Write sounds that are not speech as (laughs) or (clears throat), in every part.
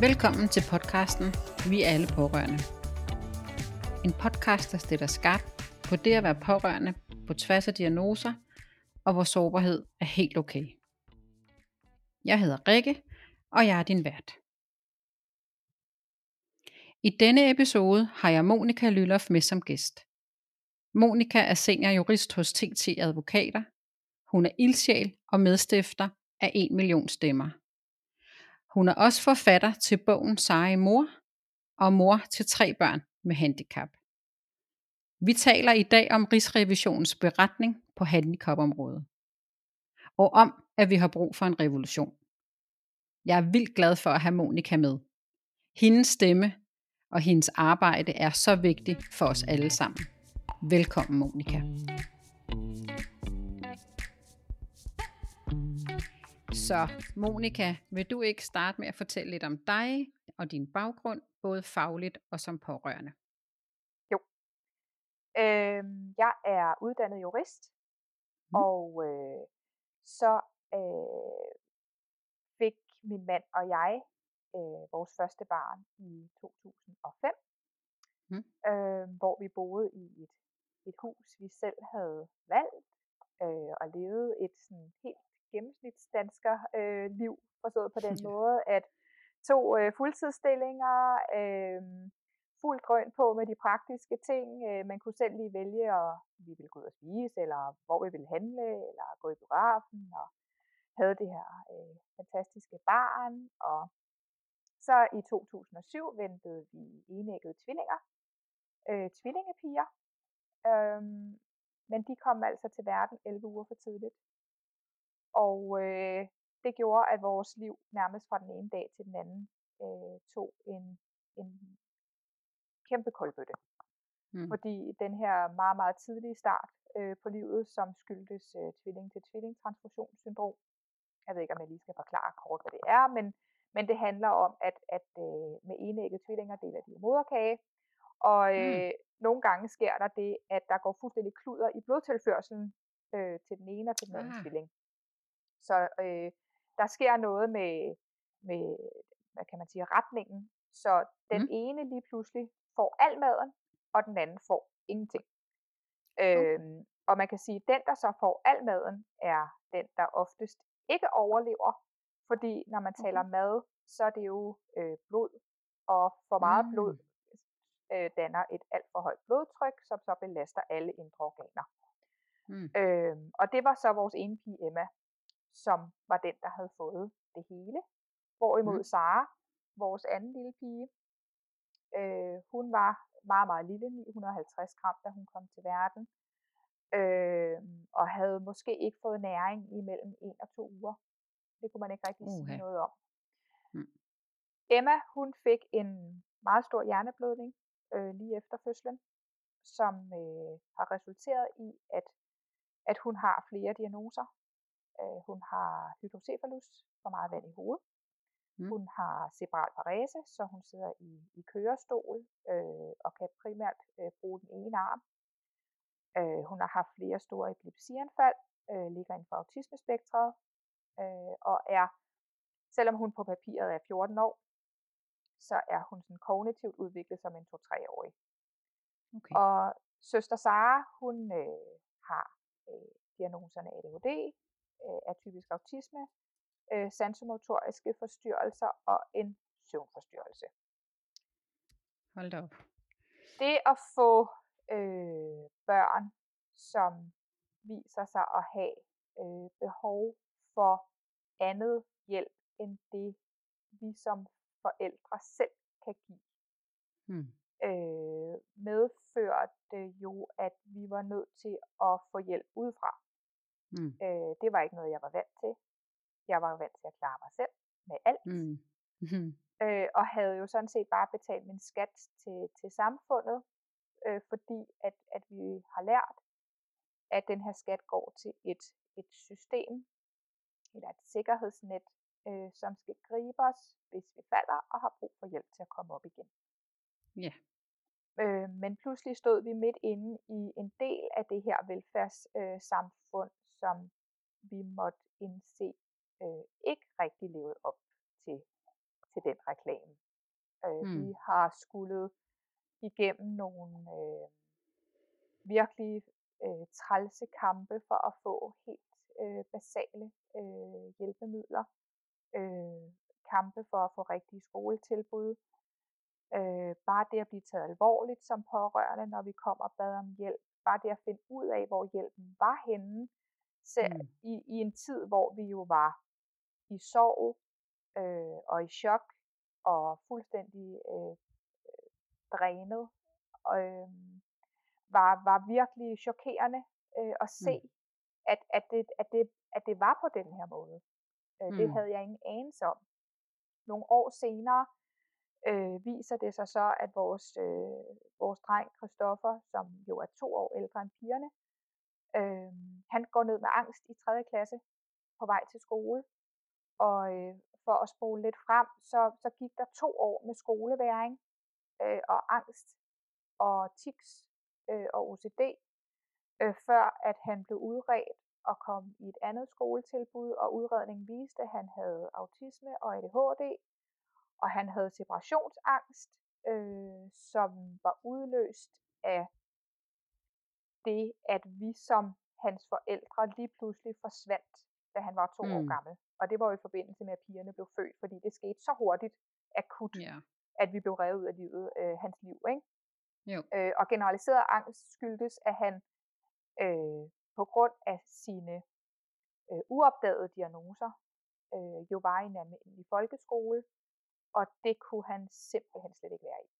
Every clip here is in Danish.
Velkommen til podcasten Vi er alle pårørende. En podcast, der stiller skarpt på det at være pårørende på tværs af diagnoser, og hvor sårbarhed er helt okay. Jeg hedder Rikke, og jeg er din vært. I denne episode har jeg Monika Lylloff med som gæst. Monika er senior jurist hos TT Advokater. Hun er ildsjæl og medstifter af 1 million stemmer. Hun er også forfatter til bogen Seje Mor og mor til tre børn med handicap. Vi taler i dag om Rigsrevisionens beretning på handicapområdet. Og om, at vi har brug for en revolution. Jeg er vildt glad for at have Monika med. Hendes stemme og hendes arbejde er så vigtigt for os alle sammen. Velkommen, Monika. Så Monika, vil du ikke starte med at fortælle lidt om dig og din baggrund, både fagligt og som pårørende? Jo. Øh, jeg er uddannet jurist, mm. og øh, så øh, fik min mand og jeg øh, vores første barn i 2005, mm. øh, hvor vi boede i et, et hus, vi selv havde valgt, øh, og levede et sådan helt gennemsnitsdansker øh, liv, forstået på den (laughs) måde, at to øh, fuldtidsstillinger, øh, fuld grøn på med de praktiske ting. Øh, man kunne selv lige vælge, om vi ville gå ud og spise, eller hvor vi ville handle, eller gå i biografen, og havde det her øh, fantastiske barn. Og så i 2007 ventede vi enæggede tvillinger, øh, tvillingepiger. Øh, men de kom altså til verden 11 uger for tidligt. Og øh, det gjorde, at vores liv nærmest fra den ene dag til den anden øh, tog en, en kæmpe koldbøtte. Mm. Fordi den her meget, meget tidlige start øh, på livet, som skyldtes øh, tvilling-til-tvilling-transfusionssyndrom. Jeg ved ikke, om jeg lige skal forklare kort, hvad det er, men, men det handler om, at, at øh, med enægget tvillinger deler de moderkage, og øh, mm. nogle gange sker der det, at der går fuldstændig kluder i blodtilførselen øh, til den ene og til den anden ah. tvilling. Så øh, der sker noget med, med, hvad kan man sige, retningen. Så den mm. ene lige pludselig får al maden, og den anden får ingenting. Okay. Øhm, og man kan sige, at den, der så får al maden, er den, der oftest ikke overlever. Fordi når man taler okay. mad, så er det jo øh, blod, og for meget mm. blod øh, danner et alt for højt blodtryk, som så belaster alle indre organer. Mm. Øhm, og det var så vores ene pige Emma, som var den, der havde fået det hele. Hvorimod mm. Sara, vores anden lille pige, øh, hun var meget, meget lille, 950 gram, da hun kom til verden. Øh, og havde måske ikke fået næring i mellem en og to uger. Det kunne man ikke rigtig uh-huh. sige noget om. Mm. Emma, hun fik en meget stor hjerneblødning øh, lige efter fødslen, som øh, har resulteret i, at, at hun har flere diagnoser. Øh, hun har hydrocephalus, for meget vand i hovedet. Mm. Hun har cerebral parese, så hun sidder i, i kørestol øh, og kan primært øh, bruge den ene arm. Øh, hun har haft flere store epilepsianfald, øh, ligger inden for autismespektret, øh, og er, selvom hun på papiret er 14 år, så er hun sådan kognitivt udviklet som en 2-3-årig. Okay. Og søster Sara, hun øh, har øh, diagnoserne ADHD, øh, atypisk autisme, øh, sansomotoriske forstyrrelser og en søvnforstyrrelse. Hold da op. Det at få øh, børn, som viser sig at have øh, behov for andet hjælp end det, vi som forældre selv kan give, hmm. øh, medførte jo, at vi var nødt til at få hjælp udefra. Mm. Øh, det var ikke noget, jeg var vant til. Jeg var vant til at klare mig selv med alt. Mm. Mm. (laughs) Øh, og havde jo sådan set bare betalt min skat til, til samfundet, øh, fordi at, at vi har lært, at den her skat går til et, et system, eller et sikkerhedsnet, øh, som skal gribe os, hvis vi falder og har brug for hjælp til at komme op igen. Ja. Øh, men pludselig stod vi midt inde i en del af det her velfærdssamfund, øh, som vi måtte indse øh, ikke rigtig levede op til, til den reklame, har skulle igennem nogle øh, virkelig øh, trælse kampe for at få helt øh, basale øh, hjælpemidler. Øh, kampe for at få rigtige skoletilbud. Øh, bare det at blive taget alvorligt som pårørende, når vi kommer og bad om hjælp. Bare det at finde ud af, hvor hjælpen var henne. Selv mm. i, i en tid, hvor vi jo var i sorg øh, og i chok og fuldstændig øh, drænet. Øh, var, var virkelig chokerende øh, at se, mm. at, at, det, at, det, at det var på den her måde. Øh, mm. Det havde jeg ingen anelse om. Nogle år senere øh, viser det sig så, at vores, øh, vores dreng Christoffer, som jo er to år ældre end pigerne, øh, han går ned med angst i 3. klasse på vej til skole. Og øh, for at spole lidt frem, så, så gik der to år med skoleværing øh, og angst og tics øh, og OCD, øh, før at han blev udredt og kom i et andet skoletilbud, og udredningen viste, at han havde autisme og ADHD, og han havde separationsangst, øh, som var udløst af det, at vi som hans forældre lige pludselig forsvandt, da han var to mm. år gammel. Og det var jo i forbindelse med, at pigerne blev født, fordi det skete så hurtigt, akut, yeah. at vi blev revet ud af livet, øh, hans liv. Ikke? Jo. Øh, og generaliseret angst skyldtes, at han øh, på grund af sine øh, uopdagede diagnoser øh, jo var i en almindelig folkeskole, og det kunne han simpelthen slet ikke være i.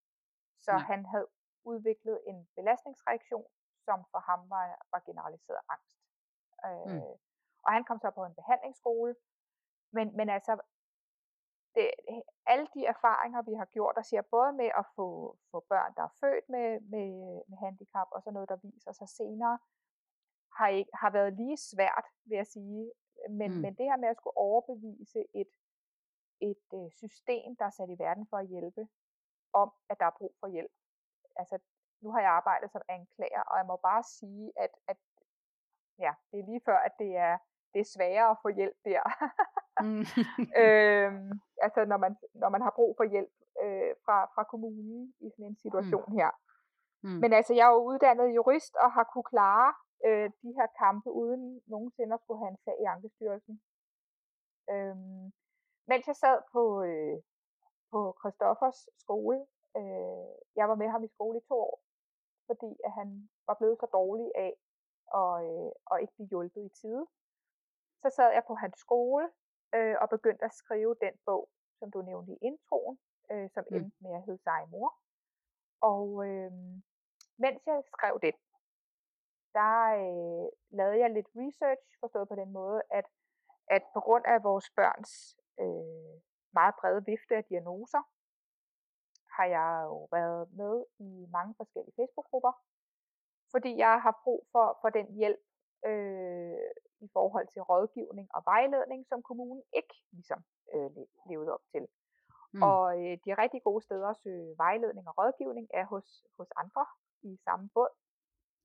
Så Nej. han havde udviklet en belastningsreaktion, som for ham var, var generaliseret angst. Øh, mm. Og han kom så på en behandlingsskole, men, men altså det, alle de erfaringer, vi har gjort, der siger både med at få, få børn, der er født med, med, med handicap, og så noget, der viser sig senere, har, ikke, har været lige svært, vil jeg sige. Men, mm. men det her med at skulle overbevise et, et øh, system, der er sat i verden for at hjælpe, om at der er brug for hjælp. Altså, nu har jeg arbejdet som anklager, og jeg må bare sige, at, at ja, det er lige før, at det er, det er sværere at få hjælp der. mm. (laughs) øhm, altså når man, når man har brug for hjælp øh, fra, fra kommunen i sådan en situation mm. her. Mm. Men altså, jeg er jo uddannet jurist og har kunne klare øh, de her kampe uden nogensinde at skulle have en sag i Ankestyrelsen. Øhm, mens jeg sad på, øh, på Christoffers skole, øh, jeg var med ham i skole i to år, fordi at han var blevet så dårlig af at, øh, at ikke blive hjulpet i tide. Så sad jeg på hans skole øh, og begyndte at skrive den bog, som du nævnte i introen, øh, som mm. endte med at hedde Sej Mor. Og øh, mens jeg skrev det, der øh, lavede jeg lidt research, forstået på den måde, at, at på grund af vores børns øh, meget brede vifte af diagnoser, har jeg jo været med i mange forskellige Facebook-grupper, fordi jeg har brug for, for den hjælp øh, i forhold til rådgivning og vejledning, som kommunen ikke ligesom øh, levede op til. Mm. Og øh, de rigtig gode steder at søge vejledning og rådgivning er hos, hos andre i samme båd.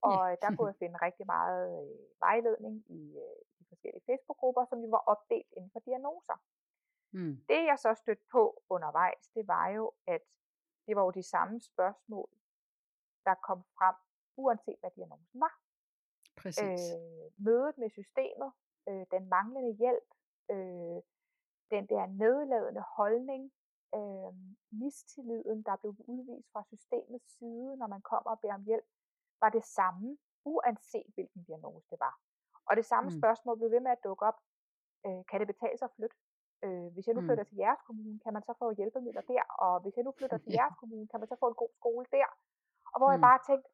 Og yeah. der kunne jeg finde rigtig meget øh, vejledning i øh, de forskellige Facebook-grupper, som jo var opdelt inden for diagnoser. Mm. Det jeg så stødte på undervejs, det var jo, at det var jo de samme spørgsmål, der kom frem, uanset hvad diagnosen var. Præcis. Øh, mødet med systemet, øh, den manglende hjælp, øh, den der nedladende holdning, øh, mistilliden, der blev udvist fra systemets side, når man kommer og beder om hjælp, var det samme, uanset hvilken diagnose det var. Og det samme mm. spørgsmål blev ved med at dukke op. Øh, kan det betale sig at flytte? Øh, hvis jeg nu mm. flytter til jeres kommune, kan man så få hjælpemidler der? Og hvis jeg nu flytter til (laughs) jeres kommune, kan man så få en god skole der? Og hvor mm. jeg bare tænkte,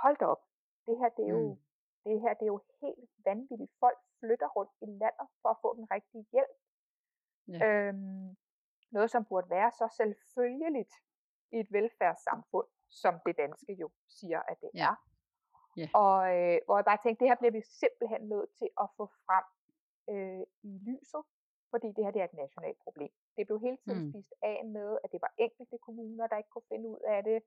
hold da op, det her det er jo, mm. det her det er jo helt vanvittigt. Folk flytter rundt i landet for at få den rigtige hjælp. Ja. Øhm, noget, som burde være så selvfølgeligt i et velfærdssamfund, som det danske jo siger, at det ja. er. Ja. Og øh, hvor jeg bare tænkte, det her bliver vi simpelthen nødt til at få frem øh, i lyset, fordi det her det er et nationalt problem. Det blev hele tiden mm. spist af med, at det var enkelte kommuner, der ikke kunne finde ud af det.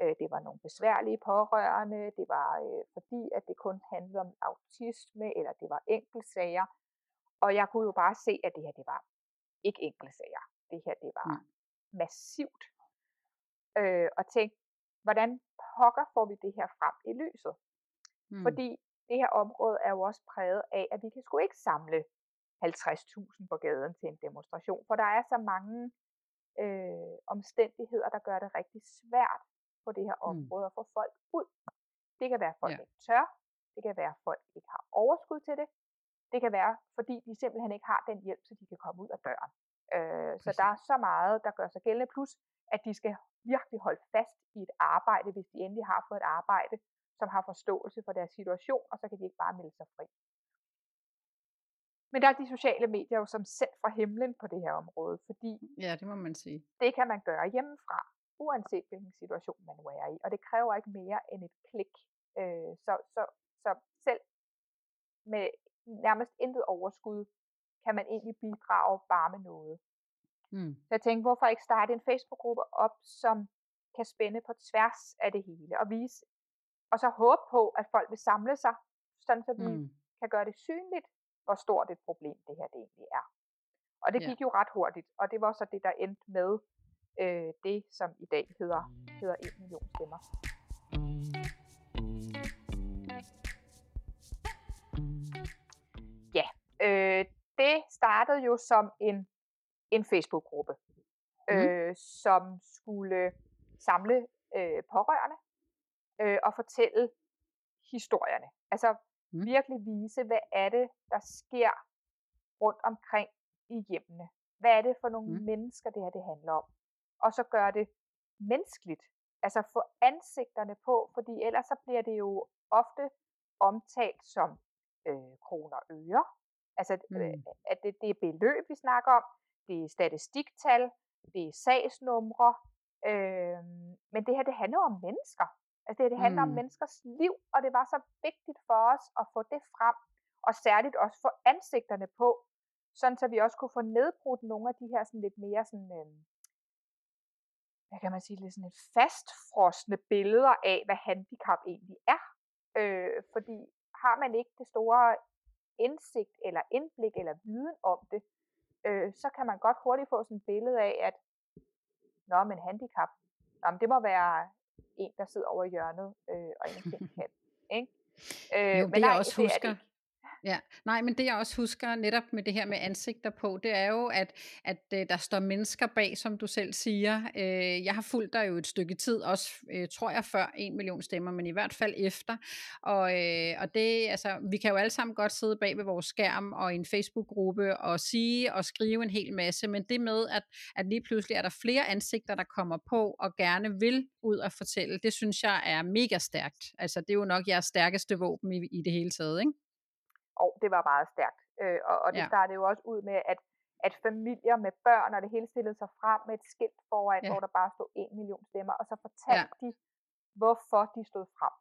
Øh, det var nogle besværlige pårørende. Det var øh, fordi, at det kun handlede om autisme, eller det var enkeltsager. Og jeg kunne jo bare se, at det her det var ikke enkeltsager. Det her det var mm. massivt. øh, og tænke, hvordan pokker får vi det her frem i lyset? Mm. Fordi det her område er jo også præget af, at vi kan sgu ikke samle 50.000 på gaden til en demonstration, for der er så mange øh, omstændigheder, der gør det rigtig svært på det her mm. område mm. at få folk ud. Det kan være, at folk ja. ikke tør. Det kan være, at folk ikke har overskud til det. Det kan være, fordi de simpelthen ikke har den hjælp, så de kan komme ud af døren. Øh, så der er så meget, der gør sig gældende. Plus, at de skal virkelig holde fast i et arbejde, hvis de endelig har fået et arbejde, som har forståelse for deres situation, og så kan de ikke bare melde sig fri. Men der er de sociale medier jo som sendt fra himlen på det her område, fordi ja, det må man sige. Det kan man gøre hjemmefra, uanset hvilken situation man nu er i, og det kræver ikke mere end et klik. Øh, så, så, så selv med nærmest intet overskud, kan man egentlig bidrage bare med noget. Mm. Så jeg tænkte, hvorfor ikke starte en Facebook-gruppe op, som kan spænde på tværs af det hele, og vise, og så håbe på, at folk vil samle sig, sådan så vi mm. kan gøre det synligt, hvor stort et problem det her det egentlig er. Og det gik ja. jo ret hurtigt, og det var så det, der endte med øh, det, som i dag hedder, hedder 1 million stemmer. Ja, øh, det startede jo som en, en Facebook-gruppe, mm. øh, som skulle samle øh, pårørende øh, og fortælle historierne. Altså mm. virkelig vise, hvad er det, der sker rundt omkring i hjemmene. Hvad er det for nogle mm. mennesker, det her det handler om? Og så gør det menneskeligt. Altså få ansigterne på, fordi ellers så bliver det jo ofte omtalt som øh, kroner og øre. Altså, mm. øh, at det, det er beløb, vi snakker om. Det er statistiktal. Det er sagsnumre. Øh, men det her, det handler om mennesker. Altså det, det handler mm. om menneskers liv, og det var så vigtigt for os at få det frem, og særligt også få ansigterne på, sådan så vi også kunne få nedbrudt nogle af de her sådan lidt mere sådan, øh, hvad kan man sige, lidt sådan et fastfrosne billeder af, hvad handicap egentlig er. Øh, fordi har man ikke det store indsigt eller indblik eller viden om det, øh, så kan man godt hurtigt få sådan et billede af, at nå, men handicap, nå, men det må være en, der sidder over i hjørnet øh, og en kan. Ikke? Øh, jo, men det nej, jeg også det husker. Er det. Ja, nej, men det jeg også husker netop med det her med ansigter på, det er jo, at, at øh, der står mennesker bag, som du selv siger. Øh, jeg har fulgt dig jo et stykke tid, også øh, tror jeg før en million stemmer, men i hvert fald efter. Og, øh, og det, altså, vi kan jo alle sammen godt sidde bag ved vores skærm og i en Facebook-gruppe og sige og skrive en hel masse, men det med, at, at lige pludselig er der flere ansigter, der kommer på og gerne vil ud og fortælle, det synes jeg er mega stærkt. Altså, det er jo nok jeres stærkeste våben i, i det hele taget, ikke? Og det var meget stærkt. Øh, og, og det ja. startede jo også ud med, at, at familier med børn, og det hele stillede sig frem med et skilt foran, ja. hvor der bare stod en million stemmer, og så fortalte ja. de, hvorfor de stod frem.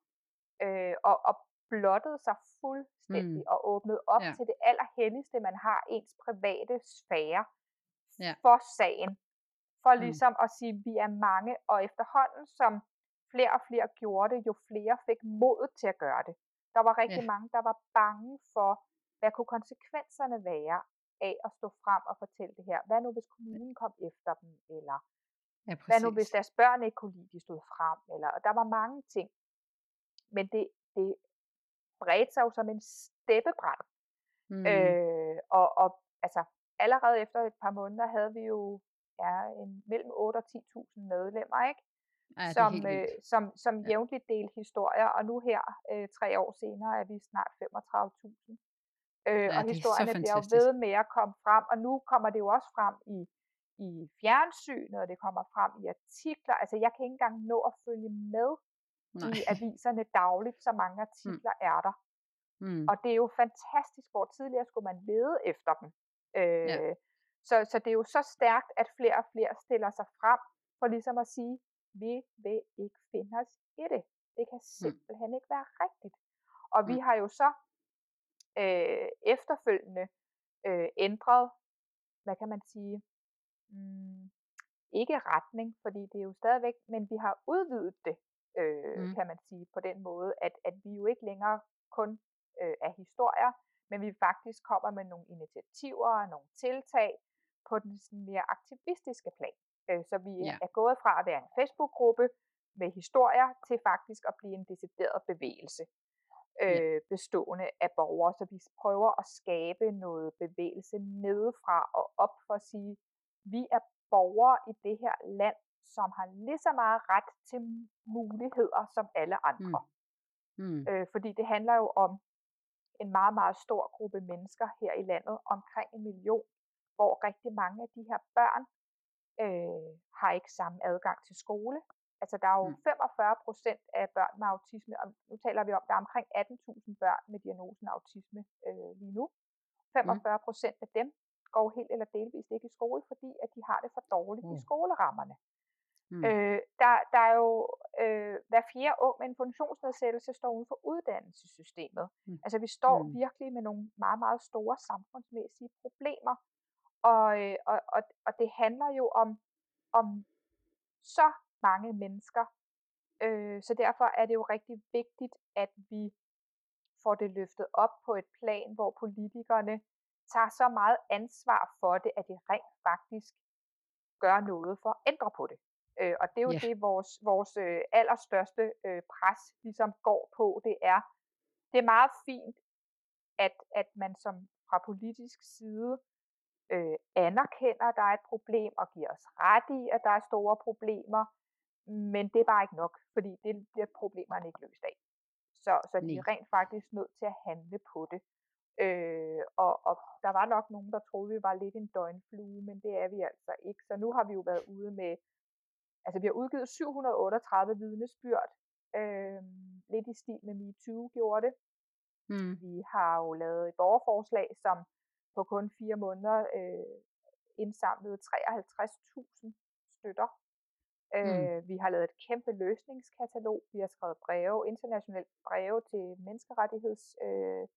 Øh, og, og blottede sig fuldstændig mm. og åbnede op ja. til det allerhelligste, man har ens private sfære ja. for sagen. For mm. ligesom at sige, at vi er mange, og efterhånden som flere og flere gjorde det, jo flere fik modet til at gøre det. Der var rigtig ja. mange, der var bange for, hvad kunne konsekvenserne være af at stå frem og fortælle det her. Hvad nu, hvis kommunen kom efter dem, eller ja, hvad nu, hvis deres børn ikke kunne lide, de stod frem, eller, og der var mange ting. Men det, det bredte sig jo som en steppebrand. Mm. Øh, og, og altså, allerede efter et par måneder havde vi jo ja, en, mellem 8 og 10.000 medlemmer, ikke? Ja, som, øh, som, som jævnligt delte historier, og nu her, øh, tre år senere, er vi snart 35.000. Øh, ja, og historierne bliver jo ved med at komme frem, og nu kommer det jo også frem i, i fjernsynet, og det kommer frem i artikler. Altså, jeg kan ikke engang nå at følge med Nej. i (laughs) aviserne dagligt, så mange mm. artikler mm. er der. Mm. Og det er jo fantastisk, hvor tidligere skulle man lede efter dem. Øh, ja. så, så det er jo så stærkt, at flere og flere stiller sig frem for ligesom at sige, vi vil ikke finde os i det. Det kan mm. simpelthen mm. ikke være rigtigt. Og mm. vi har jo så øh, efterfølgende øh, ændret, hvad kan man sige, mm, ikke retning, fordi det er jo stadigvæk, men vi har udvidet det, øh, mm. kan man sige, på den måde, at, at vi jo ikke længere kun øh, er historier, men vi faktisk kommer med nogle initiativer og nogle tiltag på den sådan mere aktivistiske plan. Øh, så vi Ja. er gået fra at være en Facebook-gruppe med historier til faktisk at blive en decideret bevægelse øh, bestående af borgere. Så vi prøver at skabe noget bevægelse nedefra og op for at sige, vi er borgere i det her land, som har lige så meget ret til muligheder som alle andre. Mm. Øh, fordi det handler jo om en meget, meget stor gruppe mennesker her i landet, omkring en million, hvor rigtig mange af de her børn øh, har ikke samme adgang til skole. Altså der er jo Mm. 45 procent af børn med autisme, og nu taler vi om, der er omkring 18.000 børn med diagnosen autisme øh, lige nu. 45 procent af dem går helt eller delvist ikke i skole, fordi at de har det for dårligt mm. i Mm. skolerammerne. Mm. Øh, der, der er jo øh, hver fjerde ung med en funktionsnedsættelse står uden for uddannelsessystemet. Mm. Altså vi står Mm. virkelig med nogle meget, meget store samfundsmæssige problemer, og, øh, og, og, og det handler jo om, om så mange mennesker. Øh, så derfor er det jo rigtig vigtigt, at vi får det løftet op på et plan, hvor politikerne tager så meget ansvar for det, at det rent faktisk gør noget for at ændre på det. Øh, og det er jo Ja. det, vores, vores øh, allerstørste øh, pres ligesom går på. Det er, det er meget fint, at, at man som fra politisk side øh, anerkender, at der er et problem, og giver os ret i, at der er store problemer, men det er bare ikke nok, fordi det bliver problemerne ikke løst af. Så, så de er rent faktisk nødt til at handle på det. Øh, og, og der var nok nogen, der troede, vi var lidt en døgnflue, men det er vi altså ikke. Så nu har vi jo været ude med, altså vi har udgivet 738 vidnesbyrd, øh, lidt i stil med MeToo gjorde det. Mm. Vi har jo lavet et borgerforslag, som på kun fire måneder øh, indsamlede 53.000 støtter. Øh, vi har lavet et kæmpe løsningskatalog. Vi har skrevet breve, internationalt breve til menneskerettigheds øh,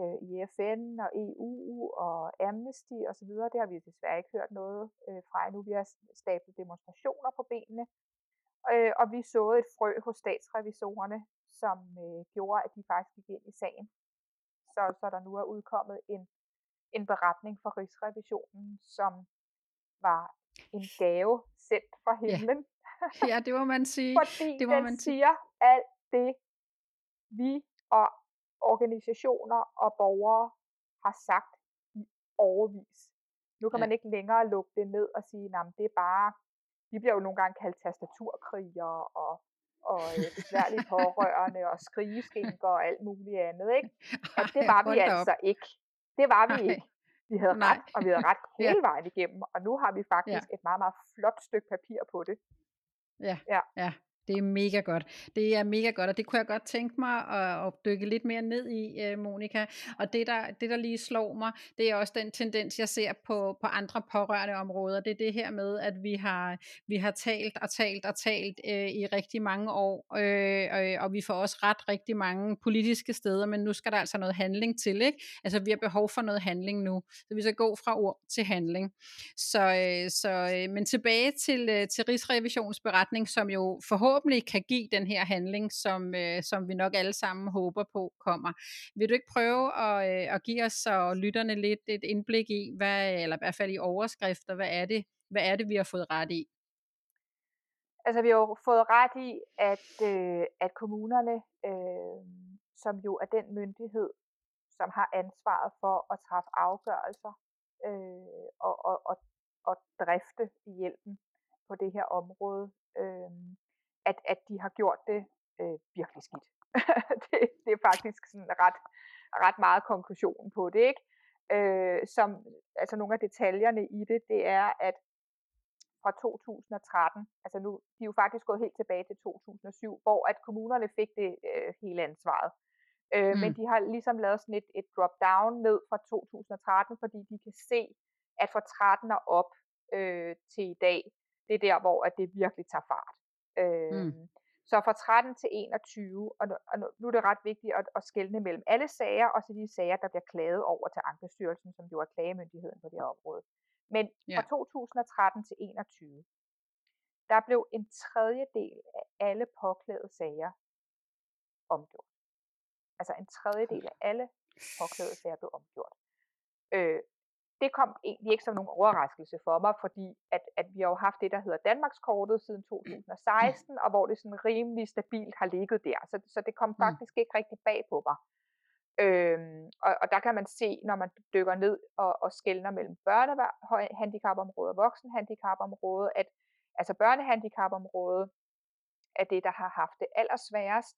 øh, i FN og EU og Amnesty osv. Det har vi desværre ikke hørt noget øh, fra endnu. Vi har stablet demonstrationer på benene. Øh, og vi såede et frø hos statsrevisorerne, som øh, gjorde, at de faktisk gik ind i sagen. Så, så der nu er udkommet en, en beretning fra Rigsrevisionen, som var en gave sendt fra himlen. Ja, det må man sige. (laughs) Fordi det må den man sige. siger alt det, vi og organisationer og borgere har sagt i overvis. Nu kan Ja. man ikke længere lukke det ned og sige, at det er bare, de bliver jo nogle gange kaldt tastaturkrigere og, og øh, besværlige pårørende og skrigeskinker og alt muligt andet. Ikke? (laughs) At det var vi op. altså ikke. Det var vi ikke. Vi havde Nej. ret, og vi havde ret (laughs) hele vejen igennem, og nu har vi faktisk et meget, meget flot stykke papir på det. Ja, Ja. ja. Det er mega godt. Det er mega godt, og det kunne jeg godt tænke mig at, at dykke lidt mere ned i, øh, Monika. Og det der, det, der lige slår mig, det er også den tendens, jeg ser på, på andre pårørende områder. Det er det her med, at vi har, vi har talt og talt og talt øh, i rigtig mange år, øh, øh, og vi får også ret rigtig mange politiske steder, men nu skal der altså noget handling til, ikke? Altså, vi har behov for noget handling nu, så vi skal gå fra ord til handling. Så, øh, så øh, men tilbage til, øh, til Rigsrevisionsberetning, som jo forhåbentlig kan give den her handling, som, øh, som vi nok alle sammen håber på kommer. Vil du ikke prøve at, øh, at give os og lytterne lidt et indblik i, hvad, eller i hvert fald i overskrifter, hvad er det, hvad er det vi har fået ret i? Altså vi har jo fået ret i, at, øh, at kommunerne, øh, som jo er den myndighed, som har ansvaret for at træffe afgørelser øh, og, og, og, og drifte hjælpen på det her område, øh, at, at de har gjort det øh, virkelig skidt. (laughs) det, det er faktisk sådan ret, ret meget konklusionen på det, ikke? Øh, som, altså nogle af detaljerne i det, det er, at fra 2013, altså nu, de er jo faktisk gået helt tilbage til 2007, hvor at kommunerne fik det øh, hele ansvaret. Øh, mm. Men de har ligesom lavet sådan et, et drop-down ned fra 2013, fordi de kan se, at fra 13 og op øh, til i dag, det er der, hvor at det virkelig tager fart. Øh, mm. Så fra 13 til 21, og, nu, og nu er det ret vigtigt at, at skelne mellem alle sager, og så de sager, der bliver klaget over til Ankestyrelsen, som jo er klagemyndigheden på det her område. Men ja. fra 2013 til 21, der blev en tredjedel af alle påklagede sager omgjort. Altså en tredjedel af alle påklagede sager blev omgjort. Øh, det kom egentlig ikke som nogen overraskelse for mig, fordi at, at vi har jo haft det, der hedder Danmarkskortet siden 2016, og hvor det sådan rimelig stabilt har ligget der. Så, så det kom faktisk ikke rigtig bag på mig. Øhm, og, og der kan man se, når man dykker ned og, og skældner mellem børnehandicapområdet og voksenhandicapområdet, at altså børnehandicapområdet er det, der har haft det allersværest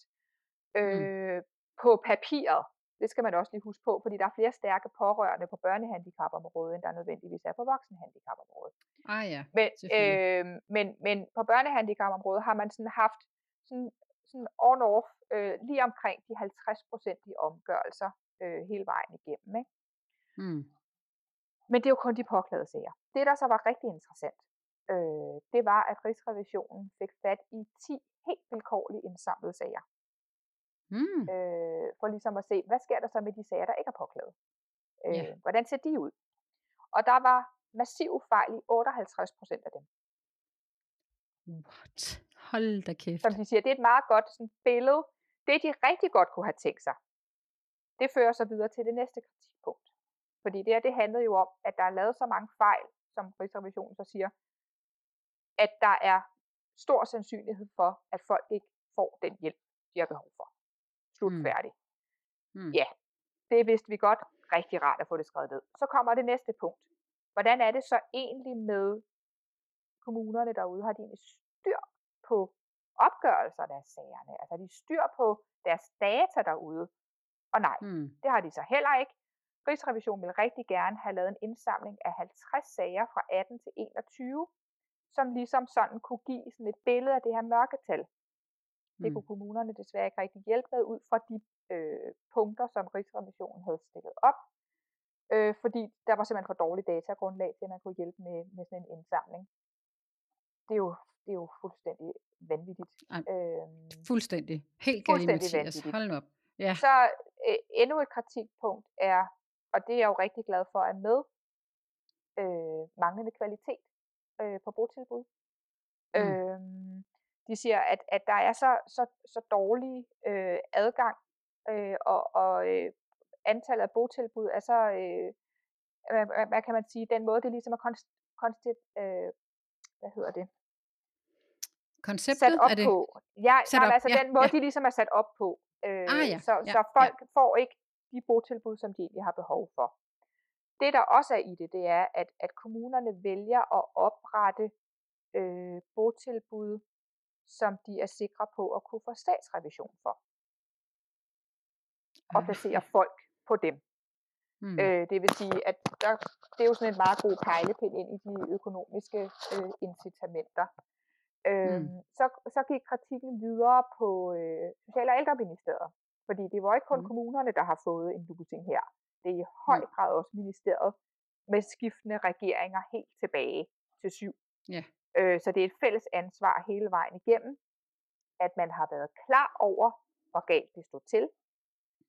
øh, mm. på papiret. Det skal man også lige huske på, fordi der er flere stærke pårørende på børnehandicapområdet, end der nødvendigvis er på voksenhandicapområdet. Ah ja, men, øh, men, men på børnehandicapområdet har man sådan haft sådan, sådan on-off øh, lige omkring de 50 procent i omgørelser øh, hele vejen igennem. Ikke? Mm. Men det er jo kun de påklagede sager. Det, der så var rigtig interessant, øh, det var, at Rigsrevisionen fik fat i 10 helt vilkårligt indsamlede sager. Mm. Øh, for ligesom at se, hvad sker der så med de sager, der ikke er påklaget? Øh, yeah. Hvordan ser de ud? Og der var massiv fejl i 58 procent af dem. What? Hold da kæft. Som de siger, det er et meget godt sådan, billede. Det, de rigtig godt kunne have tænkt sig, det fører så videre til det næste kritikpunkt. Fordi det her, det handlede jo om, at der er lavet så mange fejl, som Rigsrevisionen så siger, at der er stor sandsynlighed for, at folk ikke får den hjælp, de har behov for. Slut mm. færdig. Mm. Ja, det vidste vi godt. Rigtig rart at få det skrevet ned. Så kommer det næste punkt. Hvordan er det så egentlig med kommunerne derude? Har de egentlig styr på opgørelserne af sagerne? Altså har de styr på deres data derude? Og nej, mm. det har de så heller ikke. Rigsrevisionen vil rigtig gerne have lavet en indsamling af 50 sager fra 18 til 21, som ligesom sådan kunne give sådan et billede af det her mørketal. Det mm. kunne kommunerne desværre ikke rigtig hjælpe med ud fra de øh, punkter, som Rigsrevisionen havde stillet op, øh, fordi der var simpelthen for dårligt datagrundlag til, at man kunne hjælpe med, med sådan en indsamling. Det er jo, det er jo fuldstændig vanvittigt. Ej, øhm, fuldstændig. Helt galt, Mathias. Hold op. Ja. Så øh, endnu et kritikpunkt er, og det er jeg jo rigtig glad for, at med øh, manglende kvalitet øh, på botilbud. Mm. Øhm, de siger, at, at der er så, så, så dårlig øh, adgang, øh, og, og øh, antallet af botilbud er så, øh, hvad, hvad kan man sige, den måde, det ligesom er konst, konstigt, øh, hvad hedder det? Konceptet sat op er det? på. Ja, sat nej, op, altså ja, den måde, ja. de ligesom er sat op på. Øh, ah, ja, så, ja, så folk ja. får ikke de botilbud, som de egentlig har behov for. Det, der også er i det, det er, at, at kommunerne vælger at oprette øh, botilbud, som de er sikre på at kunne få statsrevision for. Og placere folk på dem. Mm. Øh, det vil sige, at der, det er jo sådan en meget god pejlepind ind i de økonomiske øh, incitamenter. Øh, mm. så, så gik kritikken videre på øh, Social- og Ældreministeriet. Fordi det var ikke kun mm. kommunerne, der har fået en lussing her. Det er i høj grad også ministeriet med skiftende regeringer helt tilbage til syv. Yeah. Øh, så det er et fælles ansvar hele vejen igennem, at man har været klar over, hvor galt det stod til.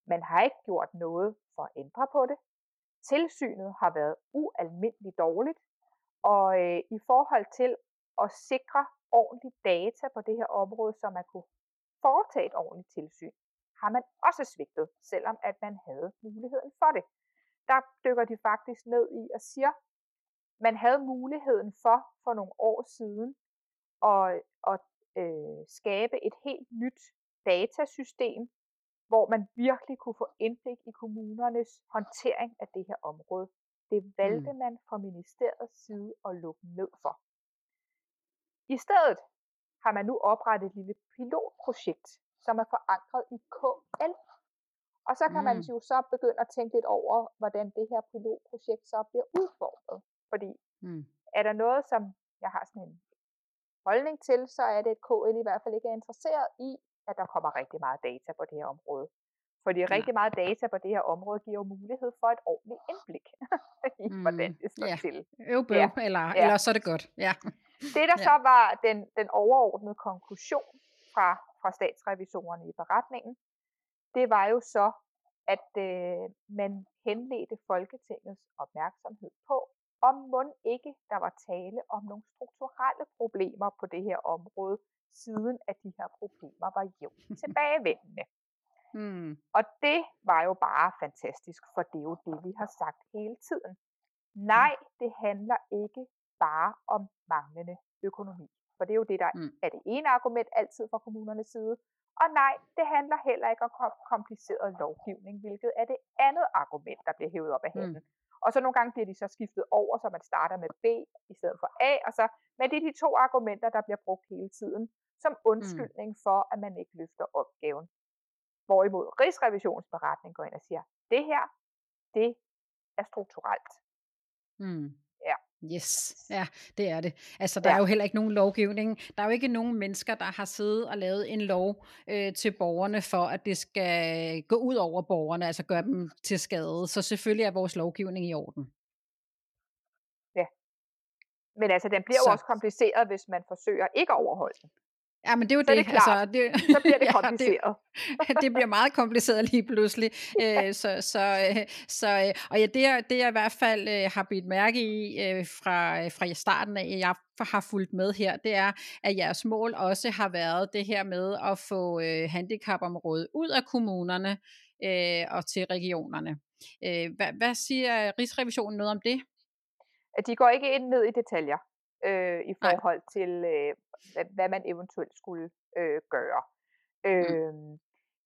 Man har ikke gjort noget for at ændre på det. Tilsynet har været ualmindeligt dårligt, og øh, i forhold til at sikre ordentlig data på det her område, så man kunne foretage et ordentligt tilsyn, har man også svigtet, selvom at man havde muligheden for det. Der dykker de faktisk ned i og siger, man havde muligheden for for nogle år siden at, at øh, skabe et helt nyt datasystem, hvor man virkelig kunne få indblik i kommunernes håndtering af det her område. Det valgte mm. man fra ministeriets side at lukke ned for. I stedet har man nu oprettet et lille pilotprojekt, som er forankret i KL. Og så kan mm. man jo så begynde at tænke lidt over, hvordan det her pilotprojekt så bliver udformet. Fordi mm. er der noget, som jeg har sådan en holdning til, så er det, at KL i hvert fald ikke er interesseret i, at der kommer rigtig meget data på det her område. Fordi ja. rigtig meget data på det her område giver jo mulighed for et ordentligt indblik (laughs) i, mm, hvordan det står ja. til. Øv, bøv, ja. Eller, ja. eller så er det godt. Ja. Det, der ja. så var den, den overordnede konklusion fra, fra statsrevisorerne i beretningen, det var jo så, at øh, man henledte Folketingets opmærksomhed på, om må ikke der var tale om nogle strukturelle problemer på det her område, siden at de her problemer var jævnt tilbagevendende. Mm. Og det var jo bare fantastisk, for det er jo det, vi har sagt hele tiden. Nej, det handler ikke bare om manglende økonomi. For det er jo det, der mm. er det ene argument altid fra kommunernes side. Og nej, det handler heller ikke om kompliceret lovgivning, hvilket er det andet argument, der bliver hævet op af handen. Mm. Og så nogle gange bliver de så skiftet over, så man starter med B i stedet for A. Og så, men det er de to argumenter, der bliver brugt hele tiden som mm. undskyldning mm. for, at man ikke løfter opgaven. Hvorimod Rigsrevisionsberetning går ind og siger, det her, det er strukturelt. Mm. Yes, ja, det er det. Altså, der ja. er jo heller ikke nogen lovgivning. Der er jo ikke nogen mennesker, der har siddet og lavet en lov øh, til borgerne for, at det skal gå ud over borgerne, altså gøre dem til skade. Så selvfølgelig er vores lovgivning i orden. Ja. Men altså, den bliver så. jo også kompliceret, hvis man forsøger ikke at overholde den. Ja, men det er jo så det. det altså, det, så bliver det (laughs) ja, kompliceret. Det, (laughs) det bliver meget kompliceret lige pludselig. (laughs) ja. Øh, så, så, øh, så, øh, og ja, det, det jeg i hvert fald har bidt mærke i fra, fra starten af, jeg har fulgt med her, det er, at jeres mål også har været det her med at få handicapområdet ud af kommunerne og til regionerne. Hvad, hvad siger Rigsrevisionen noget om det? De går ikke ind ned i detaljer øh, i forhold Nej. til, øh, hvad, hvad man eventuelt skulle øh, gøre. Mm. Øh,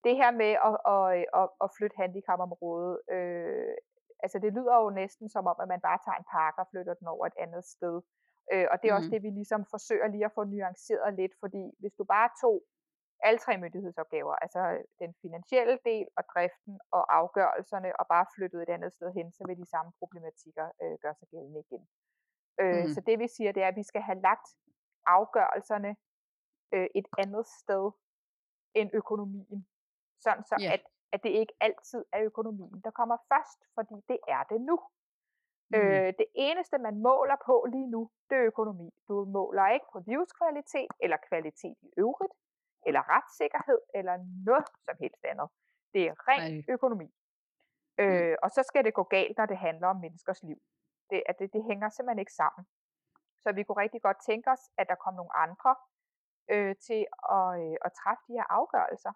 det her med at, at, at, at flytte handicapområdet, øh, altså det lyder jo næsten som om, at man bare tager en pakke og flytter den over et andet sted. Øh, og det er mm. også det, vi ligesom forsøger lige at få nuanceret lidt, fordi hvis du bare tog alle tre myndighedsopgaver, altså den finansielle del og driften og afgørelserne, og bare flyttede et andet sted hen, så vil de samme problematikker øh, gøre sig gældende igen. Øh, mm. Så det vi siger, det er, at vi skal have lagt afgørelserne øh, et andet sted end økonomien. Sådan så, yeah. at, at det ikke altid er økonomien, der kommer først, fordi det er det nu. Mm. Øh, det eneste, man måler på lige nu, det er økonomi. Du måler ikke på livskvalitet, eller kvalitet i øvrigt, eller retssikkerhed, eller noget som helst andet. Det er ren Ej. økonomi. Mm. Øh, og så skal det gå galt, når det handler om menneskers liv. Det, at det, det hænger simpelthen ikke sammen. Så vi kunne rigtig godt tænke os, at der kom nogle andre øh, til at, øh, at træffe de her afgørelser.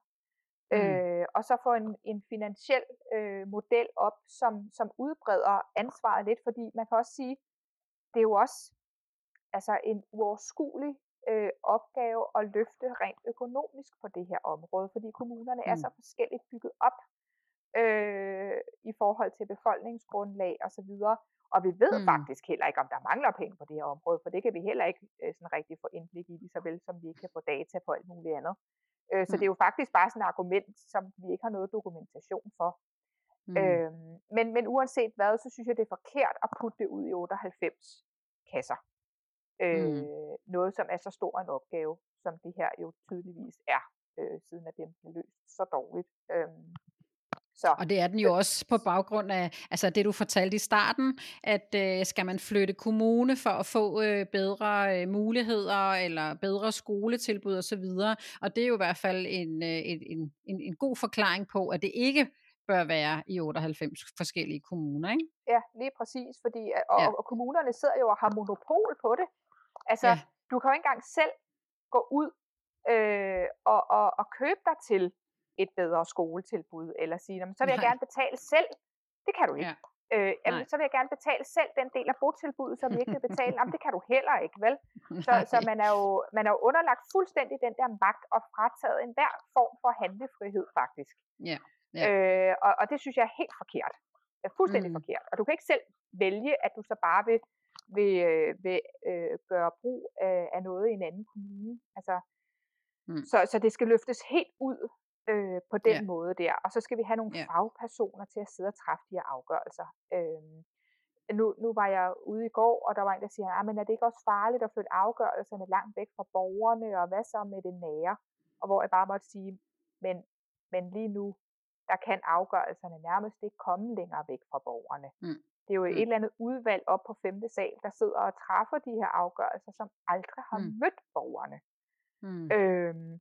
Mm. Øh, og så få en, en finansiel øh, model op, som, som udbreder ansvaret lidt, fordi man kan også sige, det er jo også altså en uoverskuelig øh, opgave at løfte rent økonomisk på det her område, fordi kommunerne mm. er så forskelligt bygget op øh, i forhold til befolkningsgrundlag osv. Og vi ved mm. faktisk heller ikke, om der mangler penge på det her område, for det kan vi heller ikke øh, sådan rigtig få indblik i, lige så vel som vi ikke kan få data på alt muligt andet. Øh, mm. Så det er jo faktisk bare sådan et argument, som vi ikke har noget dokumentation for. Mm. Øh, men, men uanset hvad, så synes jeg, det er forkert at putte det ud i 98 kasser. Øh, mm. Noget, som er så stor en opgave, som det her jo tydeligvis er, øh, siden at det er løst så dårligt. Øh, så. Og det er den jo også på baggrund af altså det, du fortalte i starten, at øh, skal man flytte kommune for at få øh, bedre øh, muligheder eller bedre skoletilbud osv. Og det er jo i hvert fald en, øh, en, en, en god forklaring på, at det ikke bør være i 98 forskellige kommuner, ikke? Ja, lige præcis, fordi og, ja. og kommunerne sidder jo og har monopol på det. Altså, ja. du kan jo ikke engang selv gå ud øh, og, og, og købe dig til et bedre skoletilbud, eller sige, så vil jeg Nej. gerne betale selv. Det kan du ikke. Ja. Øh, jamen, så vil jeg gerne betale selv den del af botilbuddet, som jeg ikke vil betale. Jamen, det kan du heller ikke, vel? (laughs) Så, så man, er jo, man er jo underlagt fuldstændig den der magt og frataget enhver form for handlefrihed, faktisk. Ja. ja. Øh, og, og det synes jeg er helt forkert. Det er fuldstændig mm. forkert. Og du kan ikke selv vælge, at du så bare vil, vil, øh, vil øh, gøre brug af, af noget i en anden kommune. Altså, mm. så, så det skal løftes helt ud øh, på den ja. måde der. Og så skal vi have nogle ja. fagpersoner til at sidde og træffe de her afgørelser. Øh, nu, nu var jeg ude i går, og der var en, der siger, ah, men er det ikke også farligt at flytte afgørelserne langt væk fra borgerne, og hvad så med det nære? Og hvor jeg bare måtte sige, men, men lige nu, der kan afgørelserne nærmest ikke komme længere væk fra borgerne. Mm. Det er jo mm. et eller andet udvalg op på femte sal, der sidder og træffer de her afgørelser, som aldrig har mm. mødt borgerne. Mm. Øhm,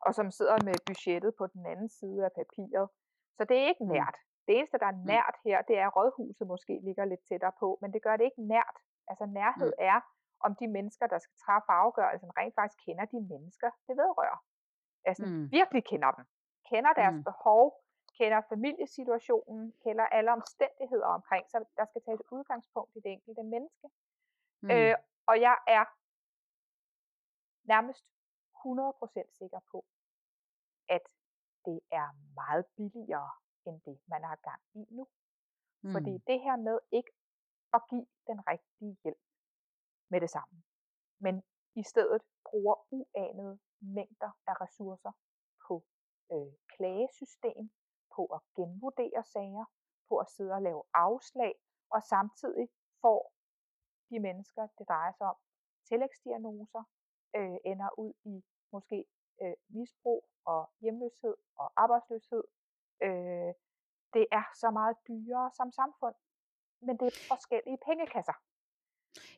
og som sidder med budgettet på den anden side af papiret. Så det er ikke mm. nært. Det eneste, der er mm. nært her, det er, at rådhuset måske ligger lidt tættere på, men det gør det ikke nært. Altså nærhed mm. er, om de mennesker, der skal træffe afgørelsen, rent faktisk kender de mennesker, det vedrører. Altså mm. virkelig kender dem. Kender deres mm. behov, kender familiesituationen, kender alle omstændigheder omkring, så der skal tages udgangspunkt i det enkelte menneske. Mm. Øh, og jeg er nærmest 100% sikker på, at det er meget billigere end det, man har gang i nu. Mm. Fordi det her med ikke at give den rigtige hjælp med det samme, men i stedet bruger uanede mængder af ressourcer på øh, klagesystem, på at genvurdere sager, på at sidde og lave afslag, og samtidig får de mennesker, det drejer sig om, tillægsdiagnoser, øh, ender ud i måske øh, misbrug og hjemløshed og arbejdsløshed. Øh, det er så meget dyrere som samfund, men det er forskellige pengekasser.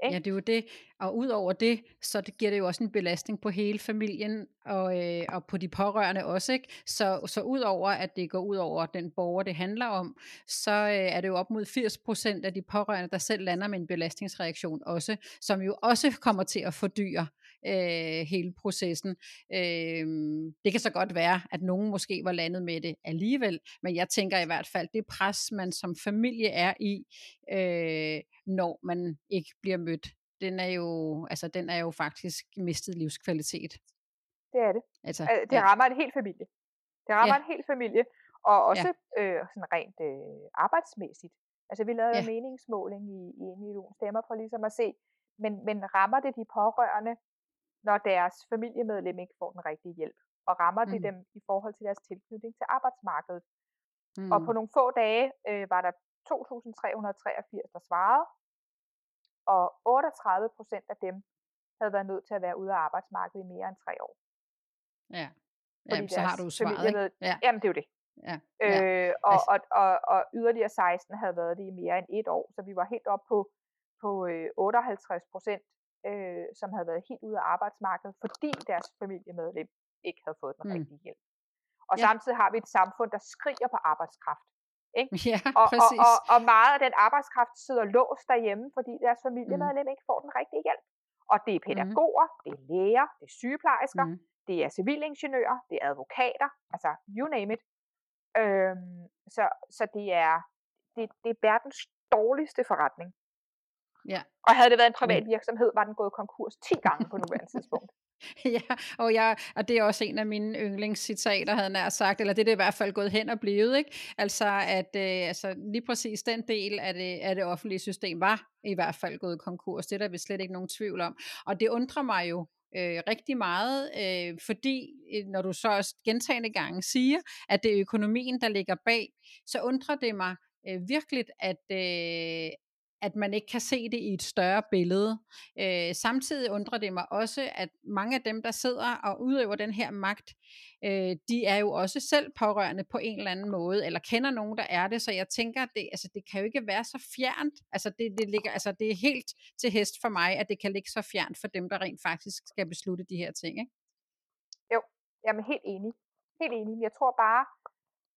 Ikke? Ja, det er jo det. Og ud over det, så det giver det jo også en belastning på hele familien og, øh, og på de pårørende også. Ikke? Så, så ud over, at det går ud over den borger, det handler om, så øh, er det jo op mod 80% af de pårørende, der selv lander med en belastningsreaktion også, som jo også kommer til at fordyre øh, hele processen. Øh, det kan så godt være, at nogen måske var landet med det alligevel, men jeg tænker i hvert fald, det pres, man som familie er i, øh, når man ikke bliver mødt, den er jo, altså, den er jo faktisk mistet livskvalitet. Det er det. Altså, det ja. rammer en hel familie. Det rammer ja. en hel familie, og også ja. øh, sådan rent øh, arbejdsmæssigt. Altså vi lavede ja. en meningsmåling i, i en million stemmer for ligesom at se, men, men rammer det de pårørende når deres familiemedlem ikke får den rigtige hjælp, og rammer mm. det dem i forhold til deres tilknytning til arbejdsmarkedet. Mm. Og på nogle få dage øh, var der 2.383, der svarede, og 38 procent af dem havde været nødt til at være ude af arbejdsmarkedet i mere end tre år. Ja, jamen, så har du svaret, ikke? Ja. Jamen, det er jo det. Ja. Ja. Øh, og, altså. og, og, og yderligere 16 havde været det i mere end et år, så vi var helt op på, på øh, 58 procent, øh, som havde været helt ude af arbejdsmarkedet, fordi deres familiemedlem ikke havde fået den mm. rigtige hjælp. Og ja. samtidig har vi et samfund, der skriger på arbejdskraft. Ikke? (laughs) Ja, og, og, og, og meget af den arbejdskraft sidder låst derhjemme, fordi deres familiemedlem mm. ikke får den rigtige hjælp. Og det er pædagoger, mm. det er læger, det er sygeplejersker, mm. det er civilingeniører, det er advokater, altså you name it. Øhm, så, så det er det, det er verdens dårligste forretning. Ja. Og havde det været en privat virksomhed, var den gået konkurs 10 gange på nuværende tidspunkt. (laughs) ja, og, jeg, og det er også en af mine yndlingscitater, havde jeg sagt, eller det er det i hvert fald gået hen og blevet, ikke? Altså, at øh, altså, lige præcis den del af det, af det offentlige system var i hvert fald gået konkurs. Det er der vi slet ikke nogen tvivl om. Og det undrer mig jo øh, rigtig meget, øh, fordi øh, når du så også gentagende gange siger, at det er økonomien, der ligger bag, så undrer det mig øh, virkelig, at, øh, at man ikke kan se det i et større billede. Øh, samtidig undrer det mig også, at mange af dem, der sidder og udøver den her magt, øh, de er jo også selv pårørende på en eller anden måde, eller kender nogen, der er det, så jeg tænker, at det, altså, det kan jo ikke være så fjernt. Altså det, det, ligger, altså det er helt til hest for mig, at det kan ligge så fjernt for dem, der rent faktisk skal beslutte de her ting. Ikke? Jo, jeg er helt enig. Helt enig. Jeg tror bare,